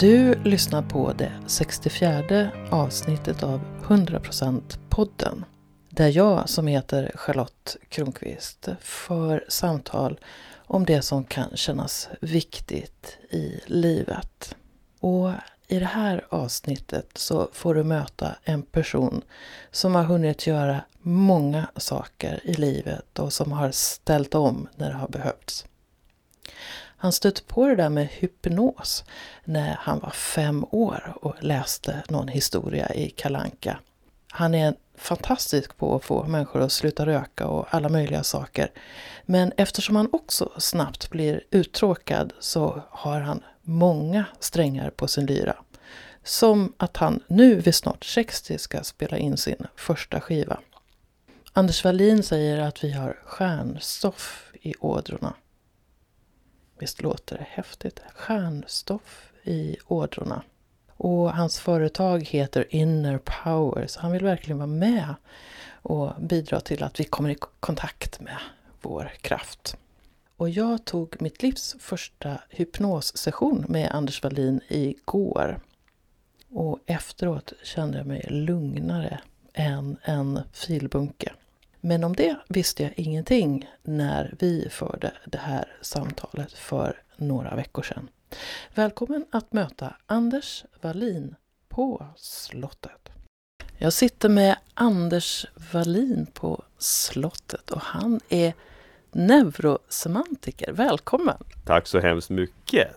Du lyssnar på det 64 avsnittet av 100% podden. Där jag som heter Charlotte Kronqvist för samtal om det som kan kännas viktigt i livet. Och i det här avsnittet så får du möta en person som har hunnit göra många saker i livet och som har ställt om när det har behövts. Han stötte på det där med hypnos när han var fem år och läste någon historia i Kalanka. Han är fantastisk på att få människor att sluta röka och alla möjliga saker. Men eftersom han också snabbt blir uttråkad så har han många strängar på sin lyra. Som att han nu vid snart 60 ska spela in sin första skiva. Anders Wallin säger att vi har stjärnstoff i ådrorna. Visst låter det häftigt? Stjärnstoff i ådrorna. Och hans företag heter Inner Power, så han vill verkligen vara med och bidra till att vi kommer i kontakt med vår kraft. Och jag tog mitt livs första hypnossession med Anders Wallin igår. Och efteråt kände jag mig lugnare än en filbunke. Men om det visste jag ingenting när vi förde det här samtalet för några veckor sedan. Välkommen att möta Anders Wallin på slottet. Jag sitter med Anders Wallin på slottet och han är neurosemantiker. Välkommen! Tack så hemskt mycket!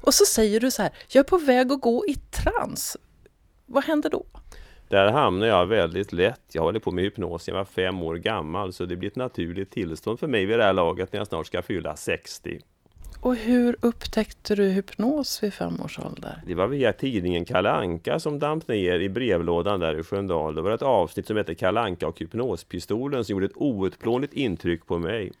Och så säger du så här, jag är på väg att gå i trans. Vad händer då? Där hamnar jag väldigt lätt. Jag håller på med hypnos, jag var fem år gammal så det blir ett naturligt tillstånd för mig vid det här laget när jag snart ska fylla 60. Och hur upptäckte du hypnos vid fem års ålder? Det var via tidningen Kalanka som damp ner i brevlådan där i Sköndal. Det var ett avsnitt som hette Kalanka och hypnospistolen som gjorde ett outplånligt intryck på mig.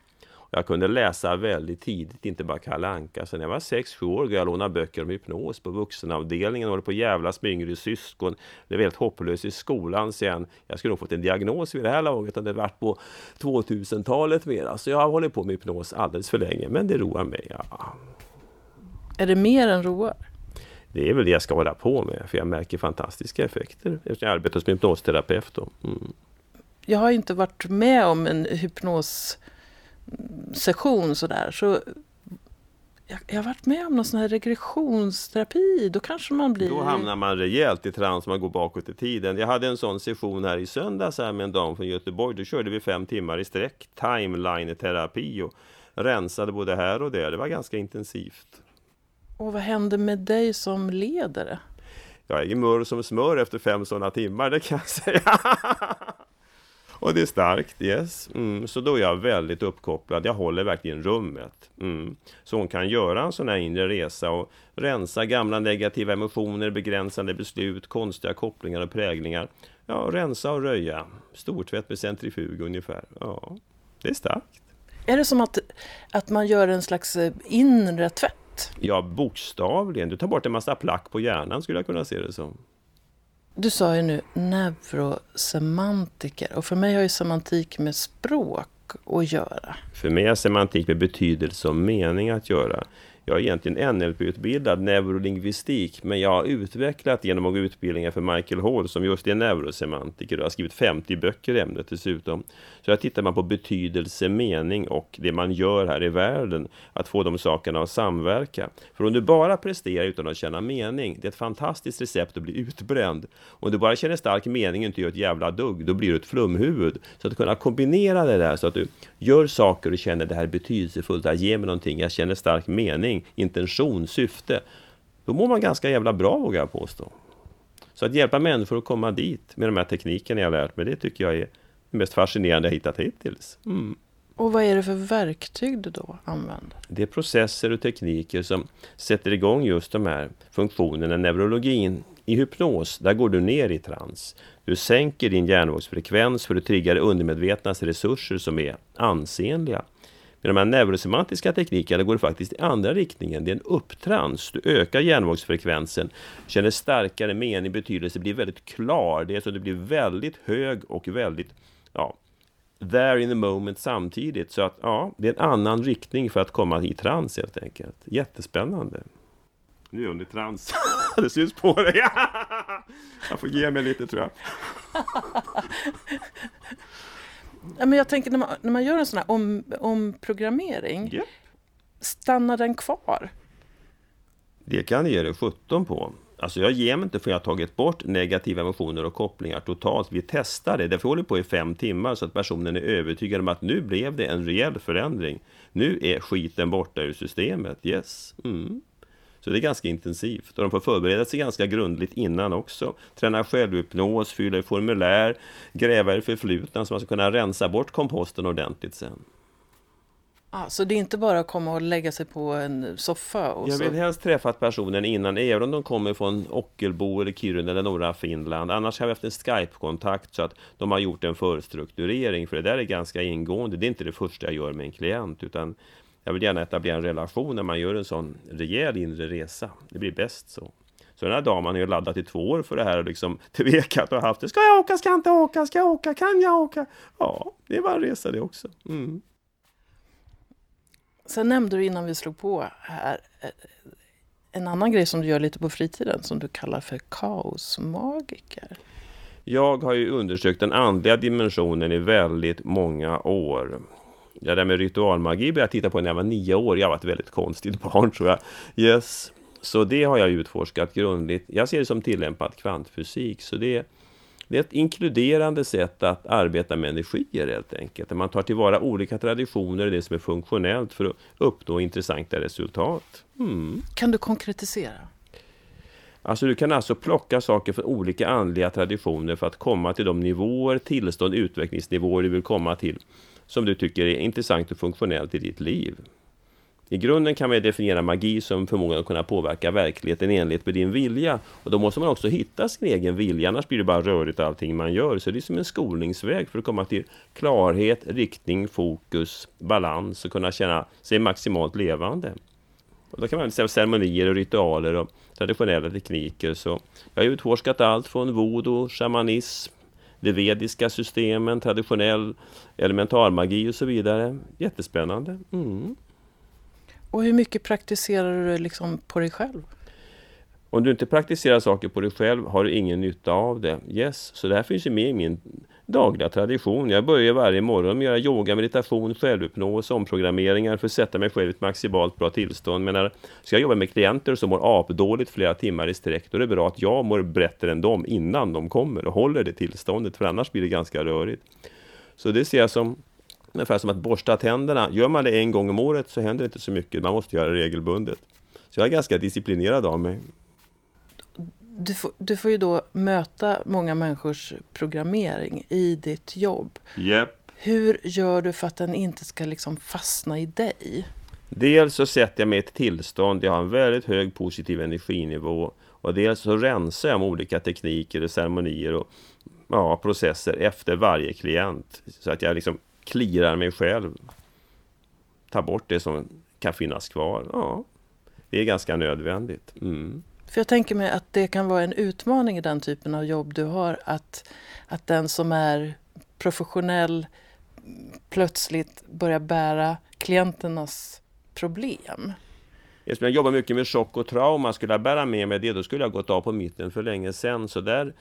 Jag kunde läsa väldigt tidigt, inte bara Kalle Anka. Sen jag var 6-7 år jag lånade böcker om hypnos på vuxenavdelningen. Håller på att jävlas med yngre syskon. Blev helt hopplös i skolan sen. Jag skulle nog fått en diagnos vid det här laget om det varit på 2000-talet mera. Så jag har hållit på med hypnos alldeles för länge. Men det roar mig. Ja. Är det mer än roar? Det är väl det jag ska hålla på med. För jag märker fantastiska effekter eftersom jag arbetar som hypnosterapeut. Mm. Jag har inte varit med om en hypnos session sådär så jag, jag har varit med om någon sån här regressionsterapi. Då kanske man blir... Då hamnar man rejält i trans, man går bakåt i tiden. Jag hade en sån session här i söndags här med en dam från Göteborg. Då körde vi fem timmar i sträck, timeline-terapi och rensade både här och där. Det var ganska intensivt. Och vad hände med dig som ledare? Jag är mör som smör efter fem sådana timmar, det kan jag säga. Och det är starkt, yes. Mm, så då är jag väldigt uppkopplad. Jag håller verkligen rummet. Mm. Så hon kan göra en sån här inre resa och rensa gamla negativa emotioner, begränsande beslut, konstiga kopplingar och präglingar. Ja, rensa och röja. Stortvätt med centrifug ungefär. Ja, det är starkt. Är det som att, att man gör en slags eh, inre tvätt? Ja, bokstavligen. Du tar bort en massa plack på hjärnan skulle jag kunna se det som. Du sa ju nu neurosemantiker och för mig har ju semantik med språk att göra. För mig har semantik med betydelse och mening att göra. Jag är egentligen NLP-utbildad, neurolingvistik, men jag har utvecklat genom att gå utbildningar för Michael Hall som just är neurosemantiker och har skrivit 50 böcker i ämnet dessutom. Så här tittar man på betydelse, mening och det man gör här i världen, att få de sakerna att samverka. För om du bara presterar utan att känna mening, det är ett fantastiskt recept att bli utbränd. Om du bara känner stark mening och inte gör ett jävla dugg, då blir du ett flumhuvud. Så att kunna kombinera det där så att du gör saker och känner det här är betydelsefullt, det här ger mig någonting, jag känner stark mening mening, intention, syfte, då mår man ganska jävla bra vågar jag påstå. Så att hjälpa människor att komma dit med de här teknikerna jag lärt mig, det tycker jag är det mest fascinerande jag hittat hittills. Mm. Och vad är det för verktyg du då använder? Det är processer och tekniker som sätter igång just de här funktionerna. Neurologin i hypnos, där går du ner i trans. Du sänker din hjärnvågsfrekvens för att trigga det undermedvetnas resurser som är ansenliga. Med de här neurosemantiska teknikerna går det faktiskt i andra riktningen. Det är en upptrans. Du ökar hjärnvågsfrekvensen, känner starkare mening, betydelse, blir väldigt klar. Det är så det blir väldigt hög och väldigt ja, there in the moment samtidigt. Så att ja, det är en annan riktning för att komma i trans helt enkelt. Jättespännande. Nu är hon i trans. det syns på dig! jag får ge mig lite tror jag. ja, men jag tänker när man, när man gör en sån här om, omprogrammering, Yep. stannar den kvar? Det kan ge dig 17 på. Alltså jag ger mig inte för jag har tagit bort negativa emotioner och kopplingar totalt. Vi testar det. Därför håller på i fem timmar så att personen är övertygad om att nu blev det en rejäl förändring. Nu är skiten borta ur systemet. Yes. Mm. Så det är ganska intensivt och de får förbereda sig ganska grundligt innan också. Träna självhypnos, fylla i formulär, gräva i förflutna så man ska kunna rensa bort komposten ordentligt sen. Ah, så det är inte bara att komma och lägga sig på en soffa? Och Jag så... vill helst träffat personen innan, även om de kommer från Ockelbo eller Kiruna eller norra Finland. Annars har vi haft en Skype-kontakt så att de har gjort en förstrukturering. För det där är ganska ingående. Det är inte det första jag gör med en klient, utan jag vill gärna etablera en relation när man gör en sån rejäl inre resa. Det blir bäst så. Så den här damen har ju laddat i två år för det här och liksom tvekat och haft det. Ska jag åka? Ska jag inte åka? Ska jag åka? Kan jag åka? Ja, det bara en resa det också. Mm. Sen nämnde du innan vi slog på här eh, en annan grej som du gör lite på fritiden som du kallar för kaosmagiker. Jag har ju undersökt den andliga dimensionen i väldigt många år. Det där med ritualmagi började jag titta på när jag var nio år. Jag var ett väldigt konstigt barn tror jag. Yes. Så det har jag utforskat grundligt. Jag ser det som tillämpad kvantfysik. Så det, det är ett inkluderande sätt att arbeta med energier helt enkelt. Där man tar tillvara olika traditioner och det som är funktionellt för att uppnå intressanta resultat. Mm. Kan du konkretisera? Alltså du kan alltså plocka saker från olika andliga traditioner för att komma till de nivåer, tillstånd, utvecklingsnivåer du vill komma till som du tycker är intressant och funktionellt i ditt liv. I grunden kan man definiera magi som förmågan att kunna påverka verkligheten i enlighet med din vilja. Och då måste man också hitta sin egen vilja, annars blir det bara rörigt allting man gör. Så det är som en skolningsväg för att komma till klarhet, riktning, fokus, balans och kunna känna sig maximalt levande. Och då kan man säga ceremonier och ritualer och traditionella tekniker. Så jag har utforskat allt från voodoo, shamanism, de vediska systemen, traditionell elementarmagi och så vidare. Jättespännande. Mm. Och hur mycket praktiserar du liksom på dig själv? Om du inte praktiserar saker på dig själv har du ingen nytta av det. Yes, så det här finns ju med i min dagliga tradition. Jag börjar varje morgon med att göra yoga, meditation, självuppnåelse, omprogrammeringar för att sätta mig själv i ett maximalt bra tillstånd. Men när ska jag jobba med klienter som mår apdåligt flera timmar i sträck, då är det bra att jag mår bättre än dem innan de kommer och håller det tillståndet, för annars blir det ganska rörigt. Så det ser jag som ungefär som att borsta tänderna. Gör man det en gång om året så händer det inte så mycket. Man måste göra det regelbundet. Så jag är ganska disciplinerad av mig. Du får, du får ju då möta många människors programmering i ditt jobb. Yep. Hur gör du för att den inte ska liksom fastna i dig? Dels så sätter jag mig i ett tillstånd, jag har en väldigt hög positiv energinivå. Och dels så rensar jag med olika tekniker och ceremonier och ja, processer efter varje klient. Så att jag liksom klirar mig själv. Tar bort det som kan finnas kvar. Ja, det är ganska nödvändigt. Mm. För jag tänker mig att det kan vara en utmaning i den typen av jobb du har. Att, att den som är professionell plötsligt börjar bära klienternas problem. Eftersom jag jobbar mycket med chock och trauma, skulle jag bära med mig det, då skulle jag gått av på mitten för länge sedan. Så där,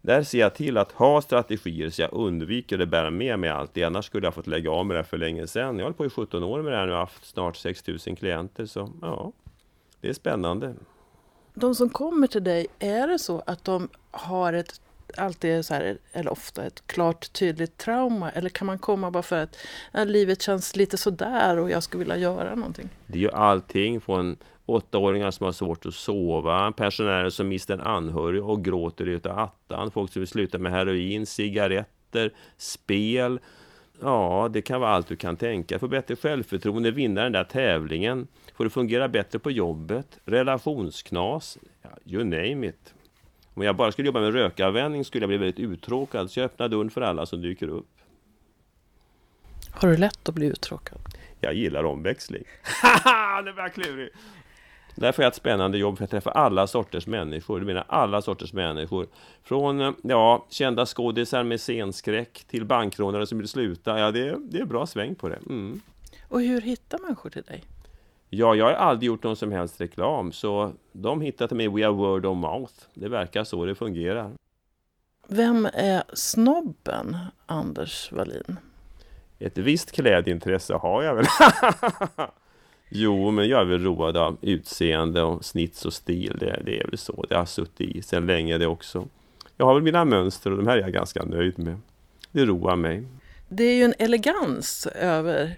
där ser jag till att ha strategier så jag undviker att bära med mig allt det. Annars skulle jag fått lägga av med det för länge sedan. Jag har hållit på i 17 år med det här nu och haft snart 6000 klienter. Så ja, det är spännande. De som kommer till dig, är det så att de har ett alltid så här, eller ofta ett klart tydligt trauma? Eller kan man komma bara för att ja, livet känns lite sådär och jag skulle vilja göra någonting? Det är ju allting från åttaåringar som har svårt att sova, pensionärer som mister en anhörig och gråter utav attan, folk som vill sluta med heroin, cigaretter, spel. Ja, det kan vara allt du kan tänka. Få bättre självförtroende, vinna den där tävlingen, få det fungera bättre på jobbet, relationsknas, ja, you name it. Om jag bara skulle jobba med rökavvänjning skulle jag bli väldigt uttråkad, så jag öppnar dörren för alla som dyker upp. Har du lätt att bli uttråkad? Jag gillar omväxling. Haha, det var klurigt! Därför är det ett spännande jobb, för jag träffar alla sorters människor. Du menar alla sorters människor. Från ja, kända skådisar med scenskräck till bankrånare som vill sluta. Ja, det, det är bra sväng på det. Mm. Och hur hittar människor till dig? Ja, jag har aldrig gjort någon som helst reklam, så de hittade mig via word of mouth. Det verkar så det fungerar. Vem är snobben Anders Wallin? Ett visst klädintresse har jag väl. jo, men jag är väl road av utseende och snits och stil. Det, det är väl så. Det har suttit i sedan länge det också. Jag har väl mina mönster och de här är jag ganska nöjd med. Det roar mig. Det är ju en elegans över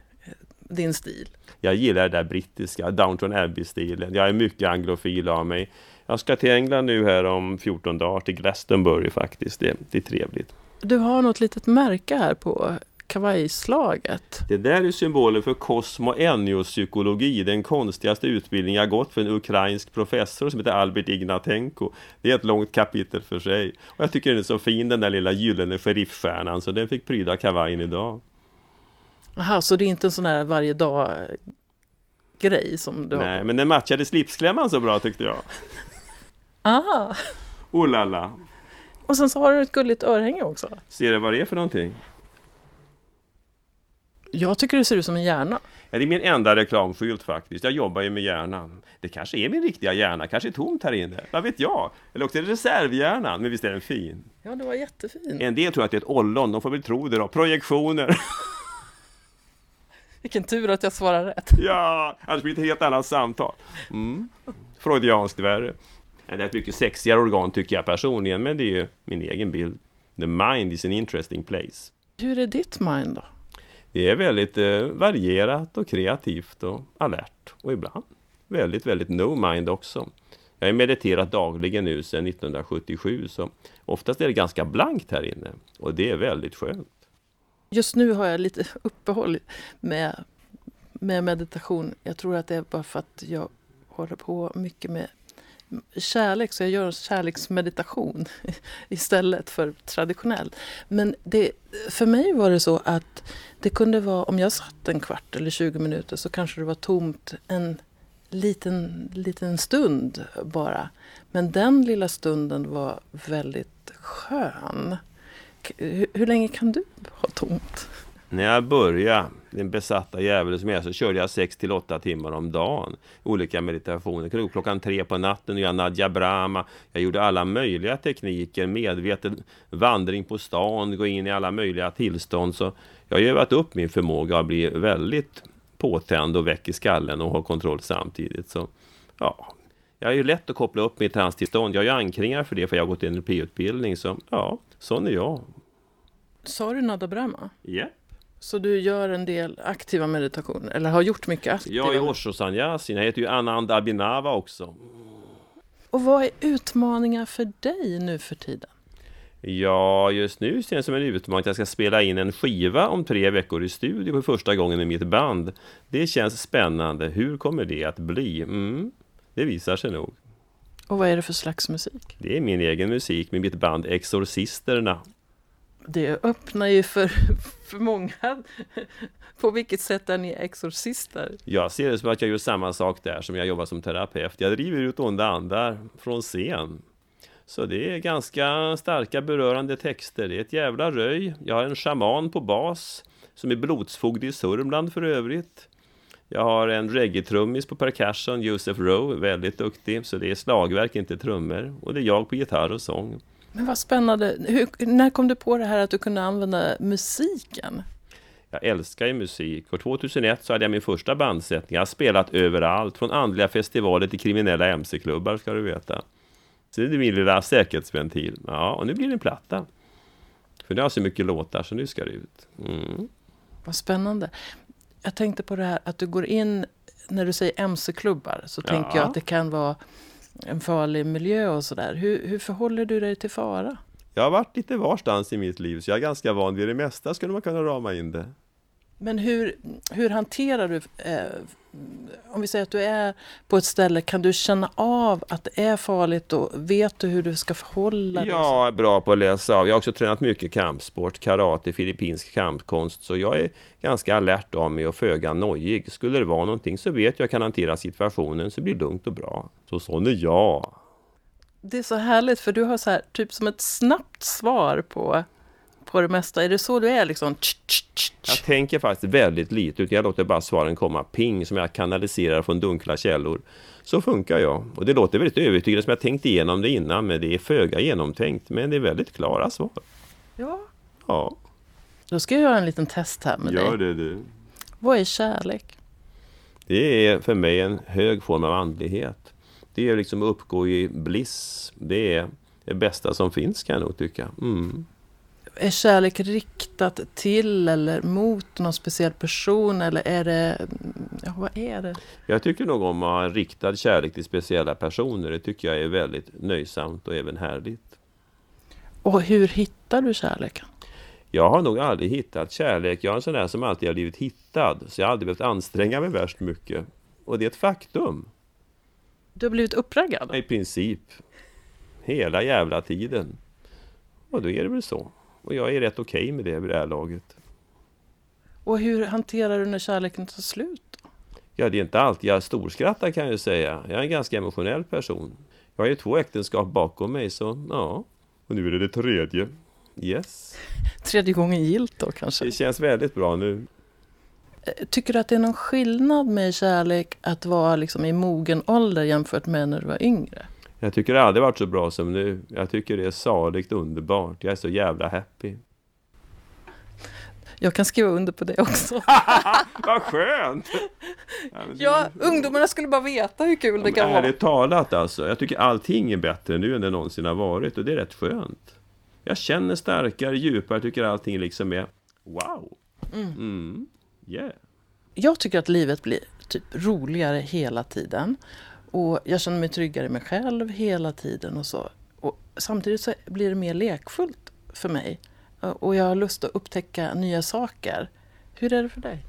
din stil. Jag gillar det där brittiska, Downton Abbey-stilen. Jag är mycket anglofil av mig. Jag ska till England nu här om 14 dagar, till Glastonbury faktiskt. Det, det är trevligt. Du har något litet märke här på kavajslaget. Det där är symbolen för kosmoeniopsykologi, den konstigaste utbildning jag gått för en ukrainsk professor som heter Albert Ignatenko. Det är ett långt kapitel för sig. Och jag tycker den är så fin den där lilla gyllene sheriffstjärnan, så den fick pryda kavajen idag. Jaha, så det är inte en sån här varje dag grej som du Nej, har? men den matchade slipsklämman så bra tyckte jag. Ah. Oh la la. Och sen så har du ett gulligt örhänge också. Ser du vad det är för någonting? Jag tycker det ser ut som en hjärna. Ja, det är min enda reklamskylt faktiskt. Jag jobbar ju med hjärnan. Det kanske är min riktiga hjärna, kanske är tomt här inne. Vad vet jag? Eller också är det reservhjärnan, men visst är den fin? Ja, det var jättefin. En del tror att det är ett ollon, de får väl tro det då. Projektioner. Vilken tur att jag svarar rätt. ja, annars blir det ett helt annat samtal. Mm. Freudianskt värre. Det är ett mycket sexigare organ tycker jag personligen, men det är ju min egen bild. The mind is an interesting place. Hur är ditt mind då? Det är väldigt eh, varierat och kreativt och alert och ibland väldigt, väldigt no mind också. Jag har mediterat dagligen nu sedan 1977 så oftast är det ganska blankt här inne och det är väldigt skönt. Just nu har jag lite uppehåll med, med meditation. Jag tror att det är bara för att jag håller på mycket med kärlek, så jag gör kärleksmeditation istället för traditionell. Men det, för mig var det så att det kunde vara, om jag satt en kvart eller 20 minuter så kanske det var tomt en liten, liten stund bara. Men den lilla stunden var väldigt skön. Hur, hur länge kan du ha tomt? När jag började, den besatta djävulen som jag är, så körde jag 6 till 8 timmar om dagen. Olika meditationer. Jag Klockan tre på natten och jag Nadja Brahma. Jag gjorde alla möjliga tekniker, medveten vandring på stan, gå in i alla möjliga tillstånd. Så jag har övat upp min förmåga att bli väldigt påtänd och väck i skallen och ha kontroll samtidigt. Så ja, jag är ju lätt att koppla upp mitt transtillstånd. Jag har ju ankringar för det, för jag har gått en NLP-utbildning. Så ja, sån är jag. Sa du Nada Brahma? Ja. Yeah. Så du gör en del aktiva meditationer, eller har gjort mycket aktiva? Jag är Osho Sanyasin, jag heter ju Anand Abhinava också. Och vad är utmaningar för dig nu för tiden? Ja, just nu ser det som en utmaning att jag ska spela in en skiva om tre veckor i studio för första gången med mitt band. Det känns spännande. Hur kommer det att bli? Mm, det visar sig nog. Och vad är det för slags musik? Det är min egen musik med mitt band Exorcisterna. Det öppnar ju för, för många. På vilket sätt är ni exorcister? Jag ser det som att jag gör samma sak där som jag jobbar som terapeut. Jag driver ut onda andar från scen. Så det är ganska starka berörande texter. Det är ett jävla röj. Jag har en shaman på bas som är blodsfogd i Sörmland för övrigt. Jag har en reggae-trummis på percussion, Joseph Rowe, väldigt duktig. Så det är slagverk, inte trummor. Och det är jag på gitarr och sång. Men vad spännande. Hur, när kom du på det här att du kunde använda musiken? Jag älskar ju musik och 2001 så hade jag min första bandsättning. Jag har spelat överallt, från andliga festivaler till kriminella mc-klubbar ska du veta. Så det är min lilla säkerhetsventil. Ja, och nu blir det en platta. För det har så mycket låtar så nu ska det ut. Mm. Vad spännande. Jag tänkte på det här att du går in, när du säger mc-klubbar så ja. tänker jag att det kan vara en farlig miljö och sådär. Hur, hur förhåller du dig till fara? Jag har varit lite varstans i mitt liv så jag är ganska van vid det mesta skulle man kunna rama in det. Men hur, hur hanterar du, eh, om vi säger att du är på ett ställe, kan du känna av att det är farligt och vet du hur du ska förhålla dig? Jag är bra på att läsa av. Jag har också tränat mycket kampsport, karate, filippinsk kampkonst. Så jag är ganska alert av mig och föga nojig. Skulle det vara någonting så vet jag att jag kan hantera situationen så det blir lugnt och bra. Så sån är jag. Det är så härligt för du har så här, typ som ett snabbt svar på på det mesta? Är det så du är liksom? Jag tänker faktiskt väldigt lite, utan jag låter bara svaren komma ping som jag kanaliserar från dunkla källor. Så funkar jag. Och det låter väldigt övertygande som jag tänkt igenom det innan, men det är föga genomtänkt. Men det är väldigt klara svar. Ja. Ja. Då ska jag göra en liten test här med Gör dig. det du. Vad är kärlek? Det är för mig en hög form av andlighet. Det är liksom att uppgå i bliss. Det är det bästa som finns kan jag nog tycka. Mm. Är kärlek riktat till eller mot någon speciell person eller är det... Ja, vad är det? Jag tycker nog om att ha en riktad kärlek till speciella personer. Det tycker jag är väldigt nöjsamt och även härligt. Och hur hittar du kärleken? Jag har nog aldrig hittat kärlek. Jag är en sån där som alltid har blivit hittad. Så jag har aldrig behövt anstränga mig värst mycket. Och det är ett faktum. Du har blivit uppraggad? I princip. Hela jävla tiden. Och då är det väl så. Och jag är rätt okej okay med det vid det här laget. Och hur hanterar du när kärleken tar slut? Då? Ja, det är inte alltid jag storskrattar kan jag säga. Jag är en ganska emotionell person. Jag har ju två äktenskap bakom mig, så ja. Och nu är det det tredje. Yes. Tredje gången gilt då kanske? Det känns väldigt bra nu. Eh, tycker du att det är någon skillnad med kärlek att vara liksom i mogen ålder jämfört med när du var yngre? Jag tycker det aldrig varit så bra som nu. Jag tycker det är saligt underbart. Jag är så jävla happy. Jag kan skriva under på det också. Vad skönt! Ja, ungdomarna skulle bara veta hur kul det kan vara. Ärligt talat alltså. Jag tycker allting är bättre nu än det någonsin har varit och det är rätt skönt. Jag känner starkare, djupare, tycker allting liksom är wow. Mm. Mm. Yeah. Jag tycker att livet blir typ roligare hela tiden. Och jag känner mig tryggare i mig själv hela tiden och så. Och samtidigt så blir det mer lekfullt för mig. Och jag har lust att upptäcka nya saker. Hur är det för dig?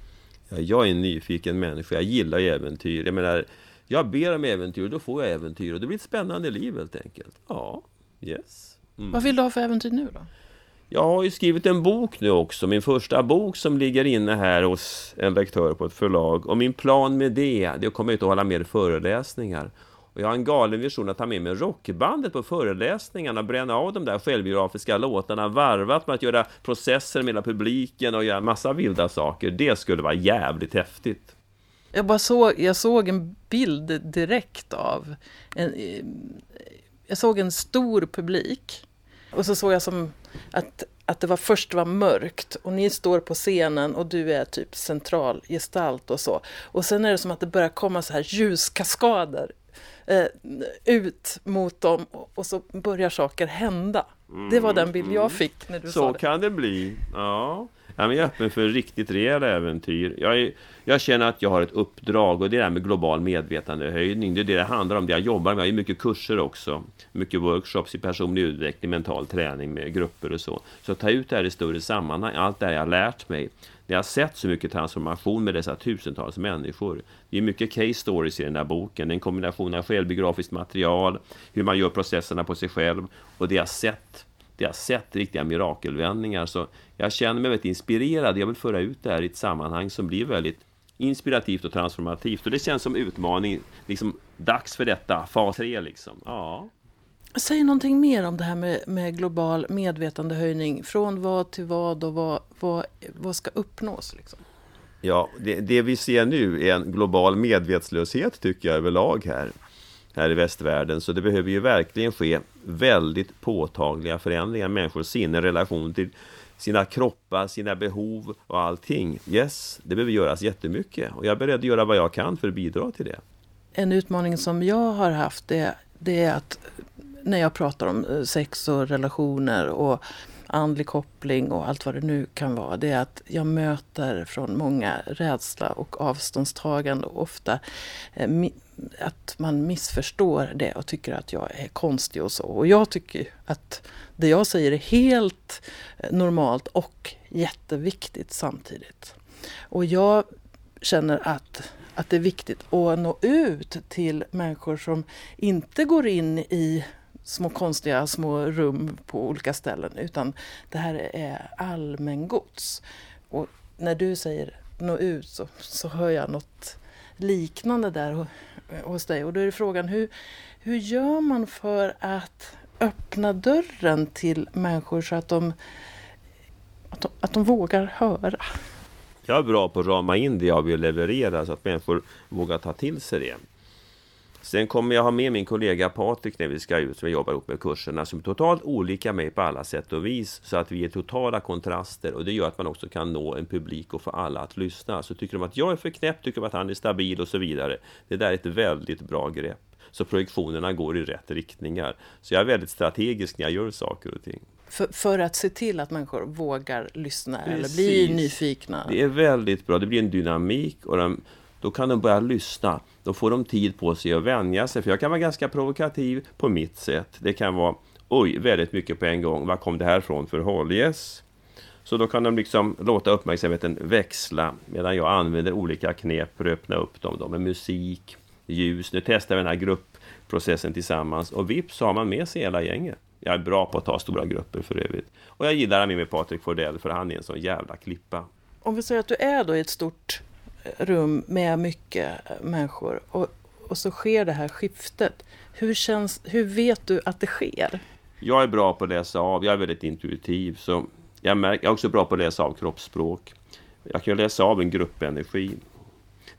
Ja, jag är en nyfiken människa. Jag gillar äventyr. Jag menar, jag ber om äventyr och då får jag äventyr. Och det blir ett spännande liv helt enkelt. Ja, yes. Mm. Vad vill du ha för äventyr nu då? Jag har ju skrivit en bok nu också, min första bok som ligger inne här hos en lektör på ett förlag. Och min plan med det, det är att komma ut och hålla mer föreläsningar. Och jag har en galen vision att ta med mig rockbandet på föreläsningarna, bränna av de där självbiografiska låtarna, varvat med att göra processer med hela publiken och göra massa vilda saker. Det skulle vara jävligt häftigt. Jag bara såg, jag såg en bild direkt av en, eh, jag såg en stor publik och så såg jag som att, att det var först var mörkt och ni står på scenen och du är typ central gestalt och så. Och sen är det som att det börjar komma så här ljuskaskader eh, ut mot dem och, så börjar saker hända. Det var den bild jag mm. fick när du så sa det. Så kan det bli, ja. Jag är öppen för riktigt rejäla äventyr. Jag, är, jag känner att jag har ett uppdrag och det är det här med global medvetandehöjning. Det är det det handlar om. Det jag jobbar med. Jag har mycket kurser också. Mycket workshops i personlig utveckling, mental träning med grupper och så. Så ta ut det här i större sammanhang. Allt det här jag har lärt mig. När jag har sett så mycket transformation med dessa tusentals människor. Det är mycket case stories i den här boken. En kombination av självbiografiskt material, hur man gör processerna på sig själv och det jag sett jag har sett riktiga mirakelvändningar. Så jag känner mig väldigt inspirerad. Jag vill föra ut det här i ett sammanhang som blir väldigt inspirativt och transformativt. Och det känns som utmaning. Liksom, dags för detta, fas 3 liksom. Ja. Säg någonting mer om det här med, med global medvetandehöjning. Från vad till vad och vad, vad, vad ska uppnås? Liksom? Ja, det, det, vi ser nu är en global medvetslöshet tycker jag överlag här här i västvärlden. Så det behöver ju verkligen ske väldigt påtagliga förändringar i människors sinne, relation till sina kroppar, sina behov och allting. Yes, det behöver göras jättemycket och jag är beredd att göra vad jag kan för att bidra till det. En utmaning som jag har haft det, det är att när jag pratar om eh, sex och relationer och andlig koppling och allt vad det nu kan vara, det är att jag möter från många rädsla och avståndstagande och ofta eh, att man missförstår det och tycker att jag är konstig och så. Och jag tycker att det jag säger är helt eh, normalt och jätteviktigt samtidigt. Och jag känner att, att det är viktigt att nå ut till människor som inte går in i små konstiga små rum på olika ställen utan det här är allmängods. Och när du säger nå ut så, så hör jag något liknande där hos dig. Och då är frågan hur, hur gör man för att öppna dörren till människor så att de att de, att de vågar höra. Jag är bra på att rama in det jag vill leverera så att människor vågar ta till sig det. Sen kommer jag ha med min kollega Patrik när vi ska ut, som jobbar ihop med kurserna, som är totalt olika mig på alla sätt och vis. Så att vi är totala kontraster och det gör att man också kan nå en publik och få alla att lyssna. Så tycker de att jag är för knäpp, tycker de att han är stabil och så vidare. Det där är ett väldigt bra grepp. Så projektionerna går i rätt riktningar. Så jag är väldigt strategisk när jag gör saker och ting. För, för att se till att människor vågar lyssna Precis. eller bli nyfikna? Det är väldigt bra. Det blir en dynamik och de, då kan de börja lyssna. Då får de tid på sig att vänja sig. För jag kan vara ganska provokativ på mitt sätt. Det kan vara oj, väldigt mycket på en gång. Var kom det här från för håll? Yes. Så då kan de liksom låta uppmärksamheten växla medan jag använder olika knep för att öppna upp dem. Då, med musik, ljus. Nu testar vi den här gruppprocessen tillsammans och vips så har man med sig hela gänget. Jag är bra på att ta stora grupper för övrigt. Och jag gillar att med Patrik Fordell för han är en sån jävla klippa. Om vi säger att du är då i ett stort rum med mycket människor och, och så sker det här skiftet. Hur, känns, hur vet du att det sker? Jag är bra på att läsa av, jag är väldigt intuitiv. Så jag, märker, jag är också bra på att läsa av kroppsspråk. Jag kan läsa av en gruppenergi.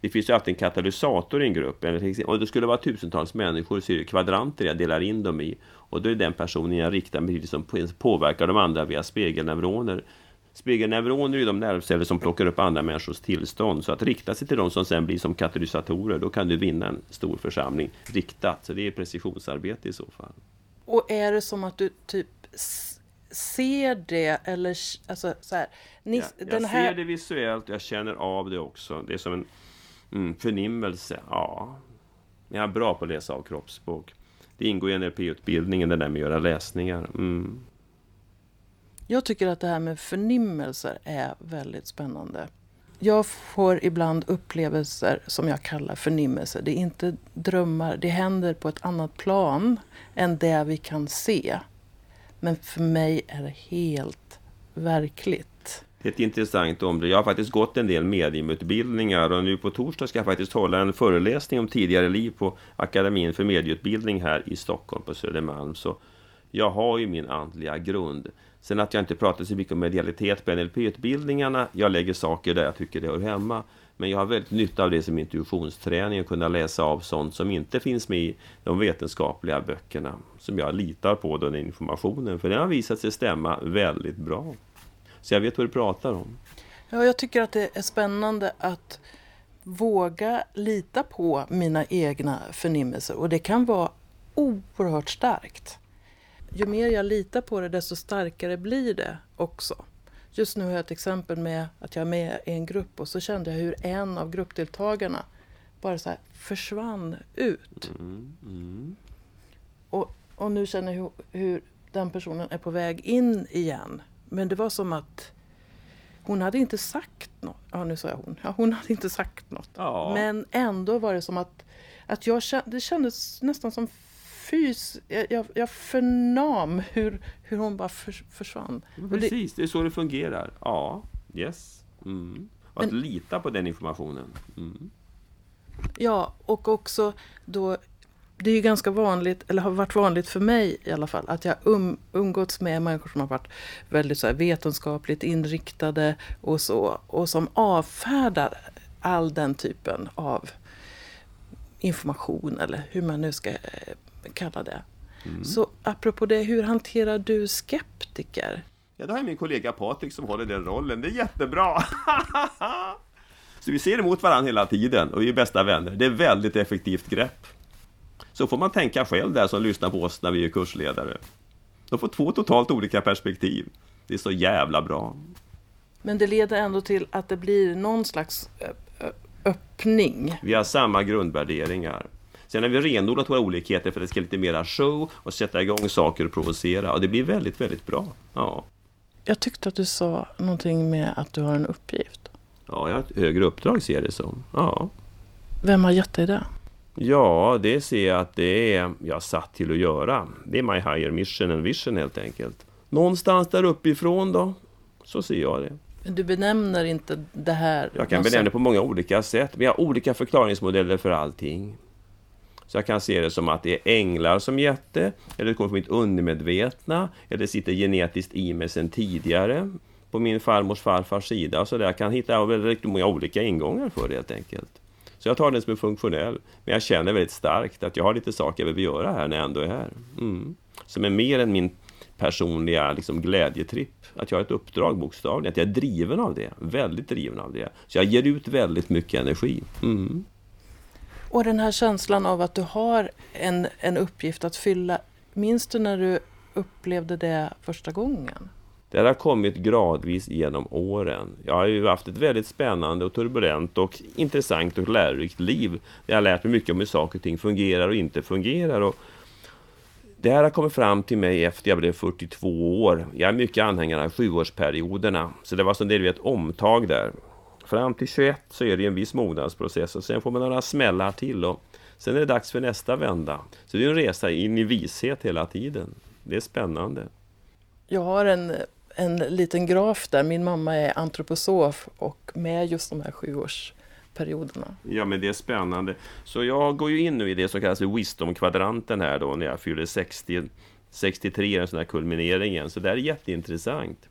Det finns ju alltid en katalysator i en grupp. Om det skulle vara tusentals människor så är det kvadranter jag delar in dem i. Och då är det den personen jag riktar mig till som påverkar de andra via spegelneuroner. Spegelneuroner är de nervceller som plockar upp andra människors tillstånd. Så att rikta sig till de som sen blir som katalysatorer, då kan du vinna en stor församling riktat. Så det är precisionsarbete i så fall. Och är det som att du typ ser det eller alltså så här, ni, ja, jag den här... ser det visuellt, jag känner av det också. Det är som en mm, förnimmelse. Ja, jag är bra på att läsa av kroppsspråk. Det ingår i NLP-utbildningen, det där med att göra läsningar. Mm. Jag tycker att det här med förnimmelser är väldigt spännande. Jag får ibland upplevelser som jag kallar förnimmelser. Det är inte drömmar, det händer på ett annat plan än det vi kan se. Men för mig är det helt verkligt. Det är ett intressant område. Jag har faktiskt gått en del mediumutbildningar och nu på torsdag ska jag faktiskt hålla en föreläsning om tidigare liv på Akademin för medieutbildning här i Stockholm på Södermalm. Så jag har ju min andliga grund. Sen att jag inte pratar så mycket om medialitet på NLP-utbildningarna. Jag lägger saker där jag tycker det hör hemma. Men jag har väldigt nytta av det som intuitionsträning och kunna läsa av sånt som inte finns med i de vetenskapliga böckerna. Som jag litar på den informationen. För den har visat sig stämma väldigt bra. Så jag vet vad du pratar om. Ja, jag tycker att det är spännande att våga lita på mina egna förnimmelser. Och det kan vara oerhört starkt ju mer jag litar på det desto starkare blir det också. Just nu har jag ett exempel med att jag är med i en grupp och så kände jag hur en av gruppdeltagarna bara så försvann ut. Mm, mm. Och, och nu känner jag hur, hur den personen är på väg in igen. Men det var som att hon hade inte sagt något. Ja, nu sa jag hon. Ja, hon hade inte sagt något. Ja. Men ändå var det som att, att jag kände, det kändes nästan som fys, jag, jag förnam hur, hur hon bara för, försvann. Precis, det är så det fungerar. Ja, yes. Mm. Att Men, lita på den informationen. Mm. Ja, och också då det är ju ganska vanligt, eller har varit vanligt för mig i alla fall, att jag um, umgåtts med människor som har varit väldigt så vetenskapligt inriktade och så, och som avfärdar all den typen av information eller hur man nu ska eh, kalla det. Mm. Så apropå det, hur hanterar du skeptiker? Ja, då har jag min kollega Patrik som håller den rollen. Det är jättebra! Så vi ser emot varandra hela tiden och vi är bästa vänner. Det är väldigt effektivt grepp. Så får man tänka själv där som lyssnar på oss när vi är kursledare. De får två totalt olika perspektiv. Det är så jävla bra. Men det leder ändå till att det blir någon slags öppning. Vi har samma grundvärderingar. Sen har vi renodlat våra olikheter för att det ska lite mera show och sätta igång saker och provocera. Och det blir väldigt, väldigt bra. Ja. Jag tyckte att du sa någonting med att du har en uppgift. Ja, jag har ett högre uppdrag ser jag det som. Ja. Vem har gett dig det? Ja, det ser jag att det är jag satt till att göra. Det är my higher mission and vision helt enkelt. Någonstans där uppifrån då, så ser jag det. Du benämner inte det här? Jag kan benämna det på många olika sätt. Vi har olika förklaringsmodeller för allting. Så jag kan se det som att det är änglar som gett det, eller det kommer från mitt undermedvetna, eller det sitter genetiskt i mig sedan tidigare. på min farmors farfars sida. Så där. Jag kan hitta väldigt många olika ingångar för det helt enkelt. Så jag tar den som är funktionell. Men jag känner väldigt starkt att jag har lite saker jag behöver göra här när jag ändå är här. Mm. Som är mer än min personliga liksom, glädjetripp. Att jag har ett uppdrag bokstavligen. Att jag är driven av det. Väldigt driven av det. Så jag ger ut väldigt mycket energi. Mm. Och den här känslan av att du har en, en uppgift att fylla. Minns du när du upplevde det första gången? Det har kommit gradvis genom åren. Jag har ju haft ett väldigt spännande och turbulent och intressant och lärorikt liv. Jag har lärt mig mycket om hur saker och ting fungerar och inte fungerar. Och det här har kommit fram till mig efter jag blev 42 år. Jag är mycket anhängare av sjuårsperioderna. Så det var som det ett omtag där. Fram till 21 så är det en viss mognadsprocess och sen får man några smällar till. Och sen är det dags för nästa vända. Så det är en resa in i vishet hela tiden. Det är spännande. Jag har en en liten graf där. Min mamma är antroposof och med just de här sjuårsperioderna. Ja, men det är spännande. Så jag går ju in nu i det som kallas Wisdom-kvadranten här då när jag fyller 60. 63 är en sån här kulmineringen. Så det är jätteintressant.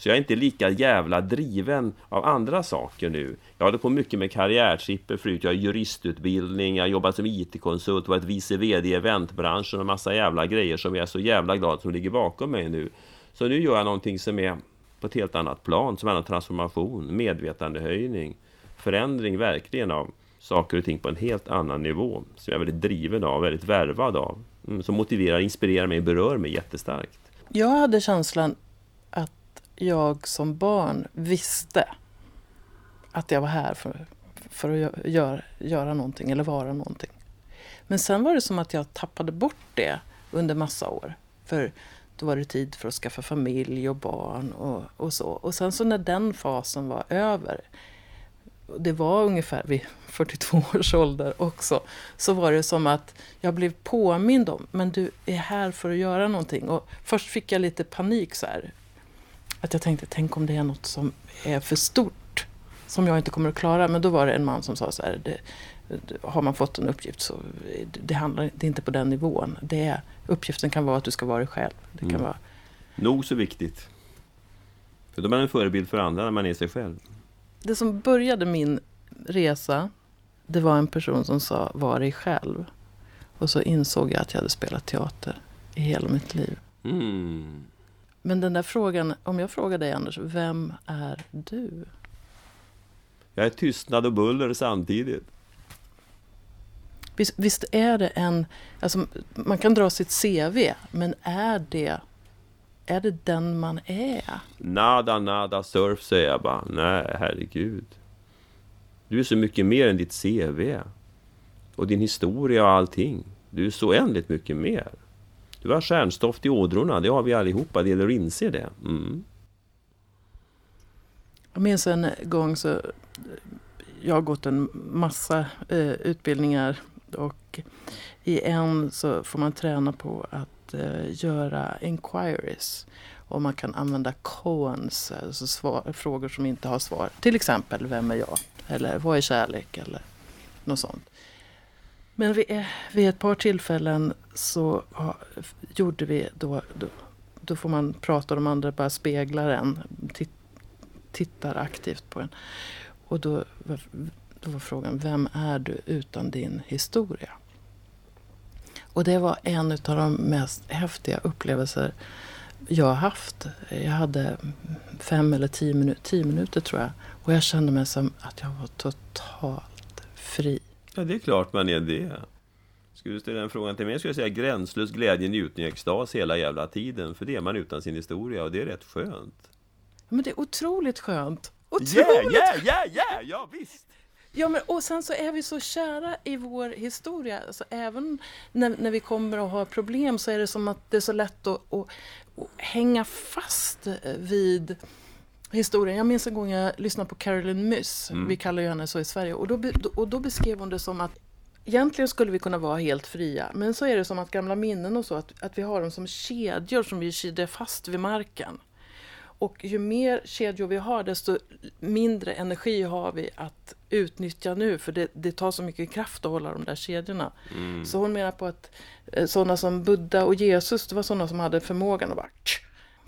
Så jag är inte lika jävla driven av andra saker nu. Jag håller på mycket med karriärtripper förut. Jag har juristutbildning, jag har jobbat som IT-konsult, varit vice VD i eventbranschen och massa jävla grejer som jag är så jävla glad som ligger bakom mig nu. Så nu gör jag någonting som är på ett helt annat plan, som är en transformation, medvetandehöjning, förändring verkligen av saker och ting på en helt annan nivå. Som jag är väldigt driven av, väldigt värvad av. Mm, som motiverar, inspirerar mig, berör mig jättestarkt. Jag hade känslan jag som barn visste att jag var här för, för att göra, göra någonting eller vara någonting. Men sen var det som att jag tappade bort det under massa år. För då var det tid för att skaffa familj och barn och, och så. Och sen så när den fasen var över, det var ungefär vid 42 års ålder också, så var det som att jag blev påmind om, men du är här för att göra någonting. Och först fick jag lite panik så här. Att jag tänkte, tänk om det är något som är för stort, som jag inte kommer att klara. Men då var det en man som sa så här, det, har man fått en uppgift så det, handlar, det är inte på den nivån. Det är, uppgiften kan vara att du ska vara dig själv. Det kan mm. vara... Nog så viktigt. För då är man en förebild för andra när man är sig själv. Det som började min resa, det var en person som sa var dig själv. Och så insåg jag att jag hade spelat teater i hela mitt liv. Mm. Men den där frågan, om jag frågar dig Anders, vem är du? Jag är tystnad och buller samtidigt. Visst, visst, är det en... Alltså, man kan dra sitt CV, men är det, är det den man är? Nada, nada surf, säger jag bara. Nej, herregud. Du är så mycket mer än ditt CV. Och din historia och allting. Du är så oändligt mycket mer. Du har stjärnstoft i ådrorna, det har vi allihopa. Det gäller att inse det. Mm. Jag minns en gång så jag har gått en massa eh, utbildningar och i en så får man träna på att eh, göra inquiries. Och man kan använda coens, alltså svar, frågor som inte har svar. Till exempel, vem är jag? Eller vad är kärlek? Eller något sånt. Men vid, eh, vid ett par tillfällen så ja, gjorde vi då, då, då får man prata och de andra bara speglar en, titt, tittar aktivt på en. Och då då var frågan, vem är du utan din historia? Och det var en av de mest häftiga upplevelser jag har haft. Jag hade fem eller tio, minu tio minuter tror jag. Och jag kände mig som att jag var totalt fri. Ja, det är klart man är det. Skulle du ställa den frågan till mig skulle jag säga gränslös glädje, njutning, extas hela jävla tiden. För det är man utan sin historia och det är rätt skönt. Men det är otroligt skönt. Otroligt! Yeah, yeah, yeah, yeah! Ja, visst! Ja, men, och sen så är vi så kära i vår historia. Alltså, även när, när vi kommer att ha problem så är det som att det är så lätt att, att, att hänga fast vid historien. Jag minns en gång jag lyssnade på Carolyn Myss, mm. vi kallar ju henne så i Sverige, och då, och då beskrev hon det som att Egentligen skulle vi kunna vara helt fria, men så är det som att gamla minnen och så, att, att vi har dem som kedjor som vi kedjar fast vid marken. Och ju mer kedjor vi har, desto mindre energi har vi att utnyttja nu, för det, det tar så mycket kraft att hålla de där kedjorna. Mm. Så hon menar på att eh, sådana som Buddha och Jesus, det var sådana som hade förmågan att bara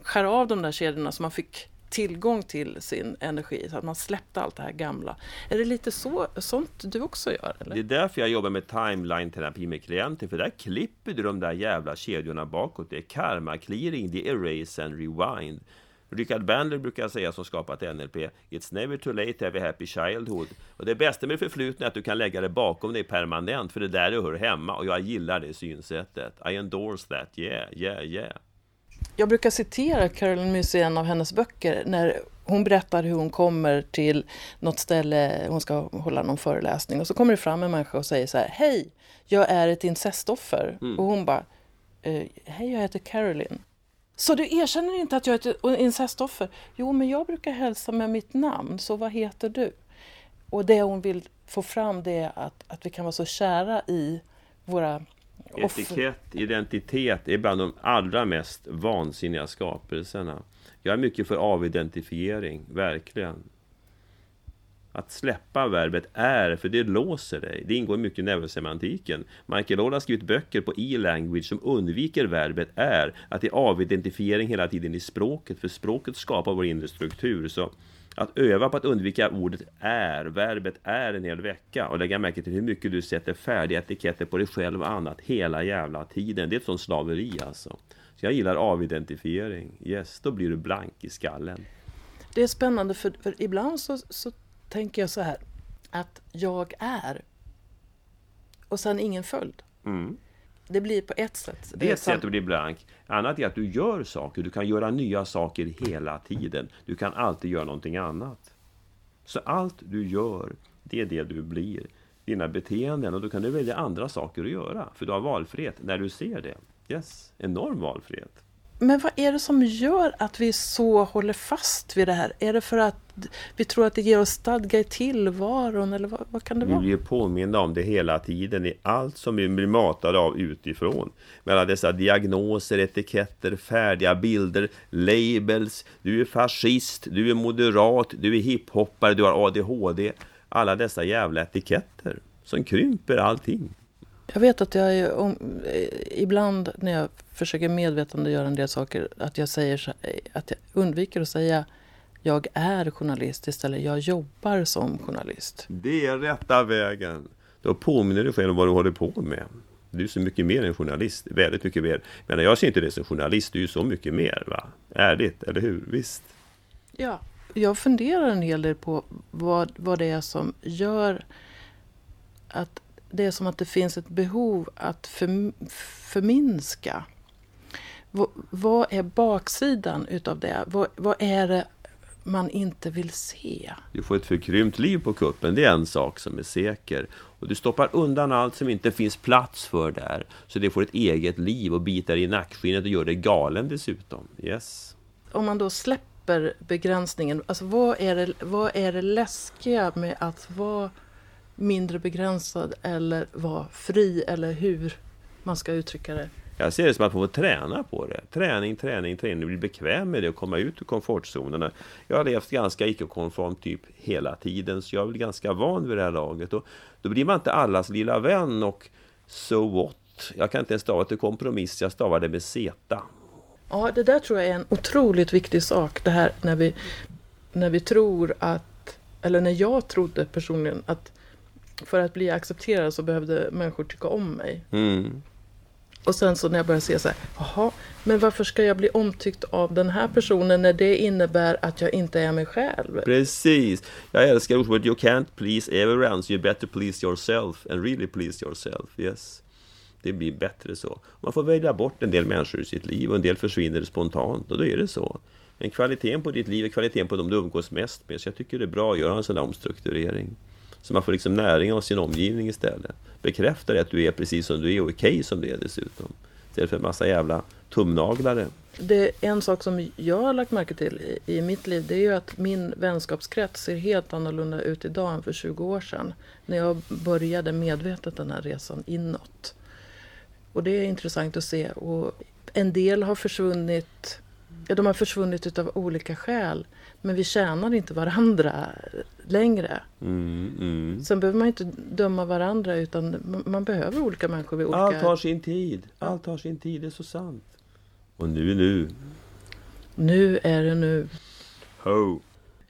skära av de där kedjorna så man fick tillgång till sin energi, så att man släppte allt det här gamla. Är det lite så, sånt du också gör? Eller? Det är därför jag jobbar med timeline-terapi med klienter, för där klipper du de där jävla kedjorna bakåt. Det är karma clearing, det är erase and rewind. Richard Bandler brukar säga som skapat NLP It's never too late to have a happy childhood Och det bästa med det förflutna är att du kan lägga det bakom dig permanent För det är där du hör hemma och jag gillar det synsättet I endorse that, yeah, yeah, yeah jag brukar citera Carolyn Myss i en av hennes böcker när hon berättar hur hon kommer till något ställe, hon ska hålla någon föreläsning och så kommer det fram en människa och säger så här Hej, jag är ett incestoffer. Mm. Och hon bara eh, Hej, jag heter Carolyn. Så du erkänner inte att jag är ett incestoffer? Jo, men jag brukar hälsa med mitt namn, så vad heter du? Och det hon vill få fram det är att, att vi kan vara så kära i våra Etikett, identitet är bland de allra mest vansinniga skapelserna. Jag är mycket för avidentifiering, verkligen. Att släppa verbet är, för det låser dig. Det ingår mycket i neurosemantiken. Michael Oll har skrivit böcker på e-language som undviker verbet är. Att det är avidentifiering hela tiden i språket, för språket skapar vår inre struktur. Så att öva på att undvika ordet är, verbet är en hel vecka och lägga märke till hur mycket du sätter färdiga etiketter på dig själv och annat hela jävla tiden. Det är ett sånt slaveri alltså. Så jag gillar avidentifiering. Yes, då blir du blank i skallen. Det är spännande för, för ibland så, så tänker jag så här att jag är och sen ingen följd. Mm. Det blir på ett sätt. Det är ett sätt att bli blank. Annat är att du gör saker. Du kan göra nya saker hela tiden. Du kan alltid göra någonting annat. Så allt du gör, det är det du blir. Dina beteenden. Och då kan du välja andra saker att göra. För du har valfrihet när du ser det. Yes, enorm valfrihet. Men vad är det som gör att vi så håller fast vid det här? Är det för att vi tror att det ger oss stadga i tillvaron eller vad, vad kan det vara? Vi blir påminna om det hela tiden i allt som vi blir matade av utifrån. Med alla dessa diagnoser, etiketter, färdiga bilder, labels. Du är fascist, du är moderat, du är hiphoppare, du har ADHD. Alla dessa jävla etiketter som krymper allting. Jag vet att jag om, ibland när jag försöker medvetandegöra en del saker att jag säger att jag undviker att säga jag är journalist istället jag jobbar som journalist. Det är rätta vägen. Då påminner du dig själv om vad du håller på med. Du är så mycket mer än journalist, väldigt mycket mer. Men jag ser inte det som journalist, du är ju så mycket mer. Va? Ärligt, eller hur? Visst. Ja, jag funderar en hel del på vad, vad det är som gör att det är som att det finns ett behov att för, förminska. V, vad är baksidan utav det? Vad, vad är det man inte vill se? Du får ett förkrympt liv på kuppen, det är en sak som är säker. Och du stoppar undan allt som inte finns plats för där. Så det får ett eget liv och bitar i nackskinnet och gör dig galen dessutom. Yes. Om man då släpper begränsningen, alltså vad är det, vad är det läskiga med att vara mindre begränsad eller vara fri eller hur man ska uttrycka det. Jag ser det som att man får träna på det. Träning, träning, träning. Bli bekväm med det och komma ut ur komfortzonerna. Jag har levt ganska icke-konform typ hela tiden. Så jag är ganska van vid det här laget. Och då blir man inte allas lilla vän och so what. Jag kan inte ens stava till kompromiss. Jag stavar det med zeta. Ja, det där tror jag är en otroligt viktig sak. Det här när vi, när vi tror att, eller när jag trodde personligen att för att bli accepterad så behövde människor tycka om mig. Mm. Och sen så när jag började se så här, jaha, men varför ska jag bli omtyckt av den här personen när det innebär att jag inte är mig själv? Precis! Jag älskar ordet You can't please everyone, so you better please yourself and really please yourself. Yes. Det blir bättre så. Man får välja bort en del människor i sitt liv och en del försvinner spontant och då är det så. Men kvaliteten på ditt liv är kvaliteten på de du umgås mest med. Så jag tycker det är bra att göra en sån där omstrukturering. Så man får liksom näring av sin omgivning istället. Bekräfta att du är precis som du är och okej okay som du är dessutom. Istället för en massa jävla tumnaglare. Det är en sak som jag har lagt märke till i, i mitt liv det är ju att min vänskapskrets ser helt annorlunda ut idag än för 20 år sedan. När jag började medvetet den här resan inåt. Och det är intressant att se. Och en del har försvunnit de har försvunnit utav olika skäl. Men vi tjänar inte varandra längre. Mm, mm. Sen behöver man inte döma varandra utan man behöver olika människor vid olika... Allt har sin tid. Allt har sin tid, det är så sant. Och nu är nu. Nu är det nu. Ho!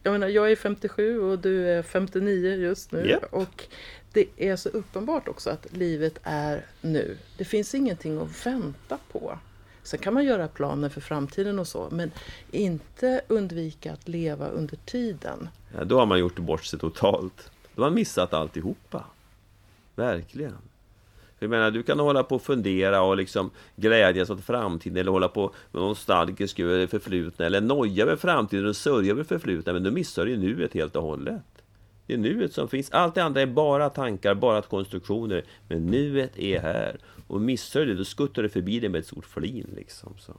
Jag menar, jag är 57 och du är 59 just nu. Japp. Och det är så uppenbart också att livet är nu. Det finns ingenting att vänta på. Sen kan man göra planer för framtiden och så, men inte undvika att leva under tiden. Ja, då har man gjort bort sig totalt. Då har man missat alltihopa. Verkligen. Jag menar, du kan hålla på och fundera och liksom glädjas åt framtiden eller hålla på med nostalgisk över det förflutna eller noja med framtiden och sörja över det förflutna. Men då missar du ju nuet helt och hållet. Det är nuet som finns. Allt det andra är bara tankar, bara konstruktioner. Men nuet är här. Och missar du det, då skuttar du förbi det med ett stort flin liksom. Så.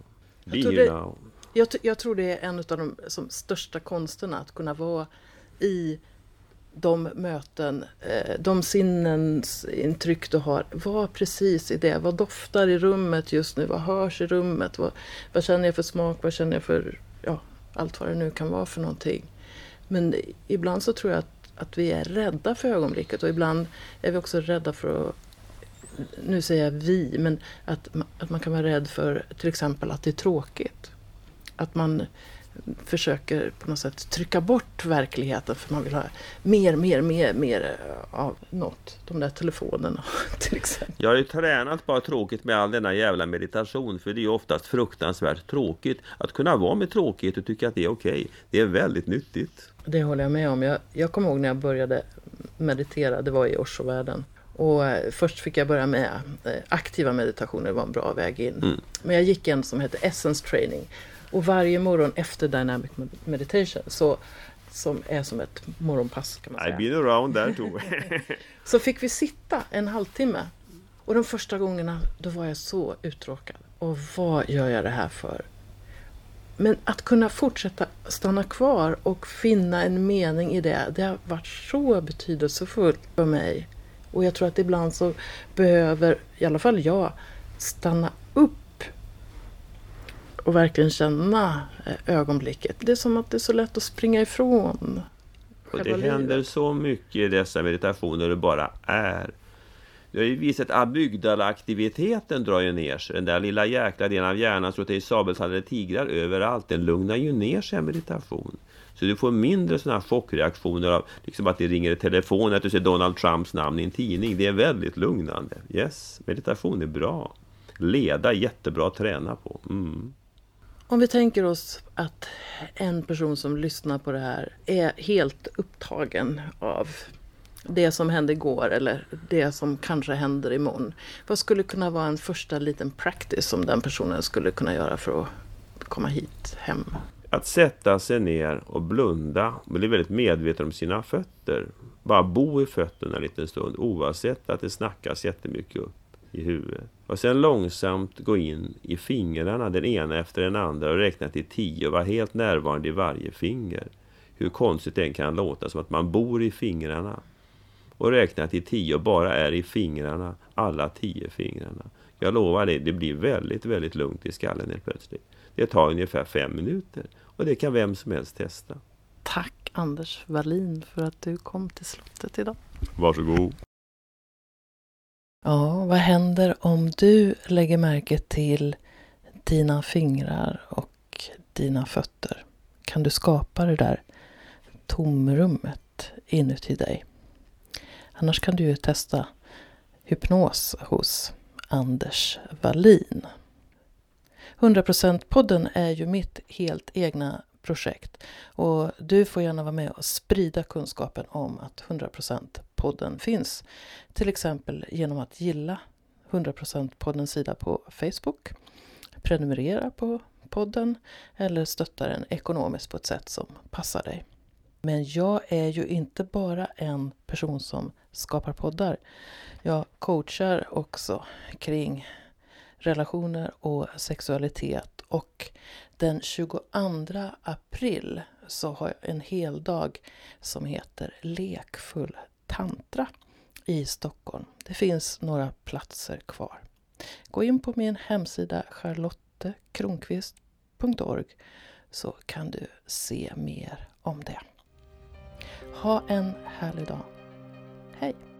Be tror det-. Jag, jag tror det är en av de som, största konsterna, att kunna vara i de möten, eh, de sinnens intryck du har. Var precis i det. Vad doftar i rummet just nu? Vad hörs i rummet? Vad, vad känner jag för smak? Vad känner jag för, ja, allt vad det nu kan vara för någonting. Men ibland så tror jag att, att vi är rädda för ögonblicket och ibland är vi också rädda för att nu säger jag vi, men att, att man kan vara rädd för till exempel att det är tråkigt. Att man försöker på något sätt trycka bort verkligheten för man vill ha mer, mer, mer, mer av något. De där telefonerna till exempel. Jag har ju tränat bara tråkigt med all denna jävla meditation för det är ju oftast fruktansvärt tråkigt. Att kunna vara med tråkighet och tycka att det är okej, det är väldigt nyttigt. Det håller jag med om. Jag, jag kommer ihåg när jag började meditera, det var i Oshovärlden. Och eh, först fick jag börja med eh, aktiva meditationer, det var en bra väg in. Mm. Men jag gick en som hette Essence Training. Och varje morgon efter Dynamic Med- Meditation, så, som är som ett morgonpass kan man I've säga. been around there too. Så fick vi sitta en halvtimme. Och de första gångerna då var jag så uttråkad. Och vad gör jag det här för? Men att kunna fortsätta stanna kvar och finna en mening i det, det har varit så betydelsefullt för mig. Och jag tror att ibland så behöver, i alla fall jag, stanna upp och verkligen känna eh, ögonblicket. Det är som att det är så lätt att springa ifrån. Och det händer så mycket i dessa meditationer det bara är. Det har ju visat att amygdala-aktiviteten drar ju ner sig. Den där lilla jäkla delen av hjärnan som är i sabeltandade tigrar överallt. Den lugnar ju ner sig i meditation. Så du får mindre sådana här chockreaktioner av liksom att det ringer i telefon, att du ser Donald Trumps namn i en tidning. Det är väldigt lugnande. Yes, meditation är bra. Leda jättebra att träna på. Mm. Om vi tänker oss att en person som lyssnar på det här är helt upptagen av det som hände igår eller det som kanske händer imorgon. Vad skulle kunna vara en första liten practice som den personen skulle kunna göra för att komma hit hem? Att sätta sig ner och blunda och bli väldigt medveten om sina fötter. Bara bo i fötterna en liten stund oavsett att det snackas jättemycket upp i huvudet. Och sen långsamt gå in i fingrarna den ena efter den andra och räkna till tio och vara helt närvarande i varje finger. Hur konstigt det än kan låta, som att man bor i fingrarna. Och räkna till tio och bara är i fingrarna, alla tio fingrarna. Jag lovar dig, det blir väldigt, väldigt lugnt i skallen helt plötsligt. Det tar ungefär fem minuter. Och det kan vem som helst testa. Tack Anders Wallin för att du kom till slottet idag. Varsågod. Ja, vad händer om du lägger märke till dina fingrar och dina fötter? Kan du skapa det där tomrummet inuti dig? Annars kan du ju testa hypnos hos Anders Wallin. 100%-podden är ju mitt helt egna projekt och du får gärna vara med och sprida kunskapen om att 100%-podden finns. Till exempel genom att gilla 100%-poddens sida på Facebook, prenumerera på podden eller stötta den ekonomiskt på ett sätt som passar dig. Men jag är ju inte bara en person som skapar poddar. Jag coachar också kring relationer och sexualitet och den 22 april så har jag en hel dag som heter Lekfull tantra i Stockholm. Det finns några platser kvar. Gå in på min hemsida charlottekronqvist.org så kan du se mer om det. Ha en härlig dag. Hej!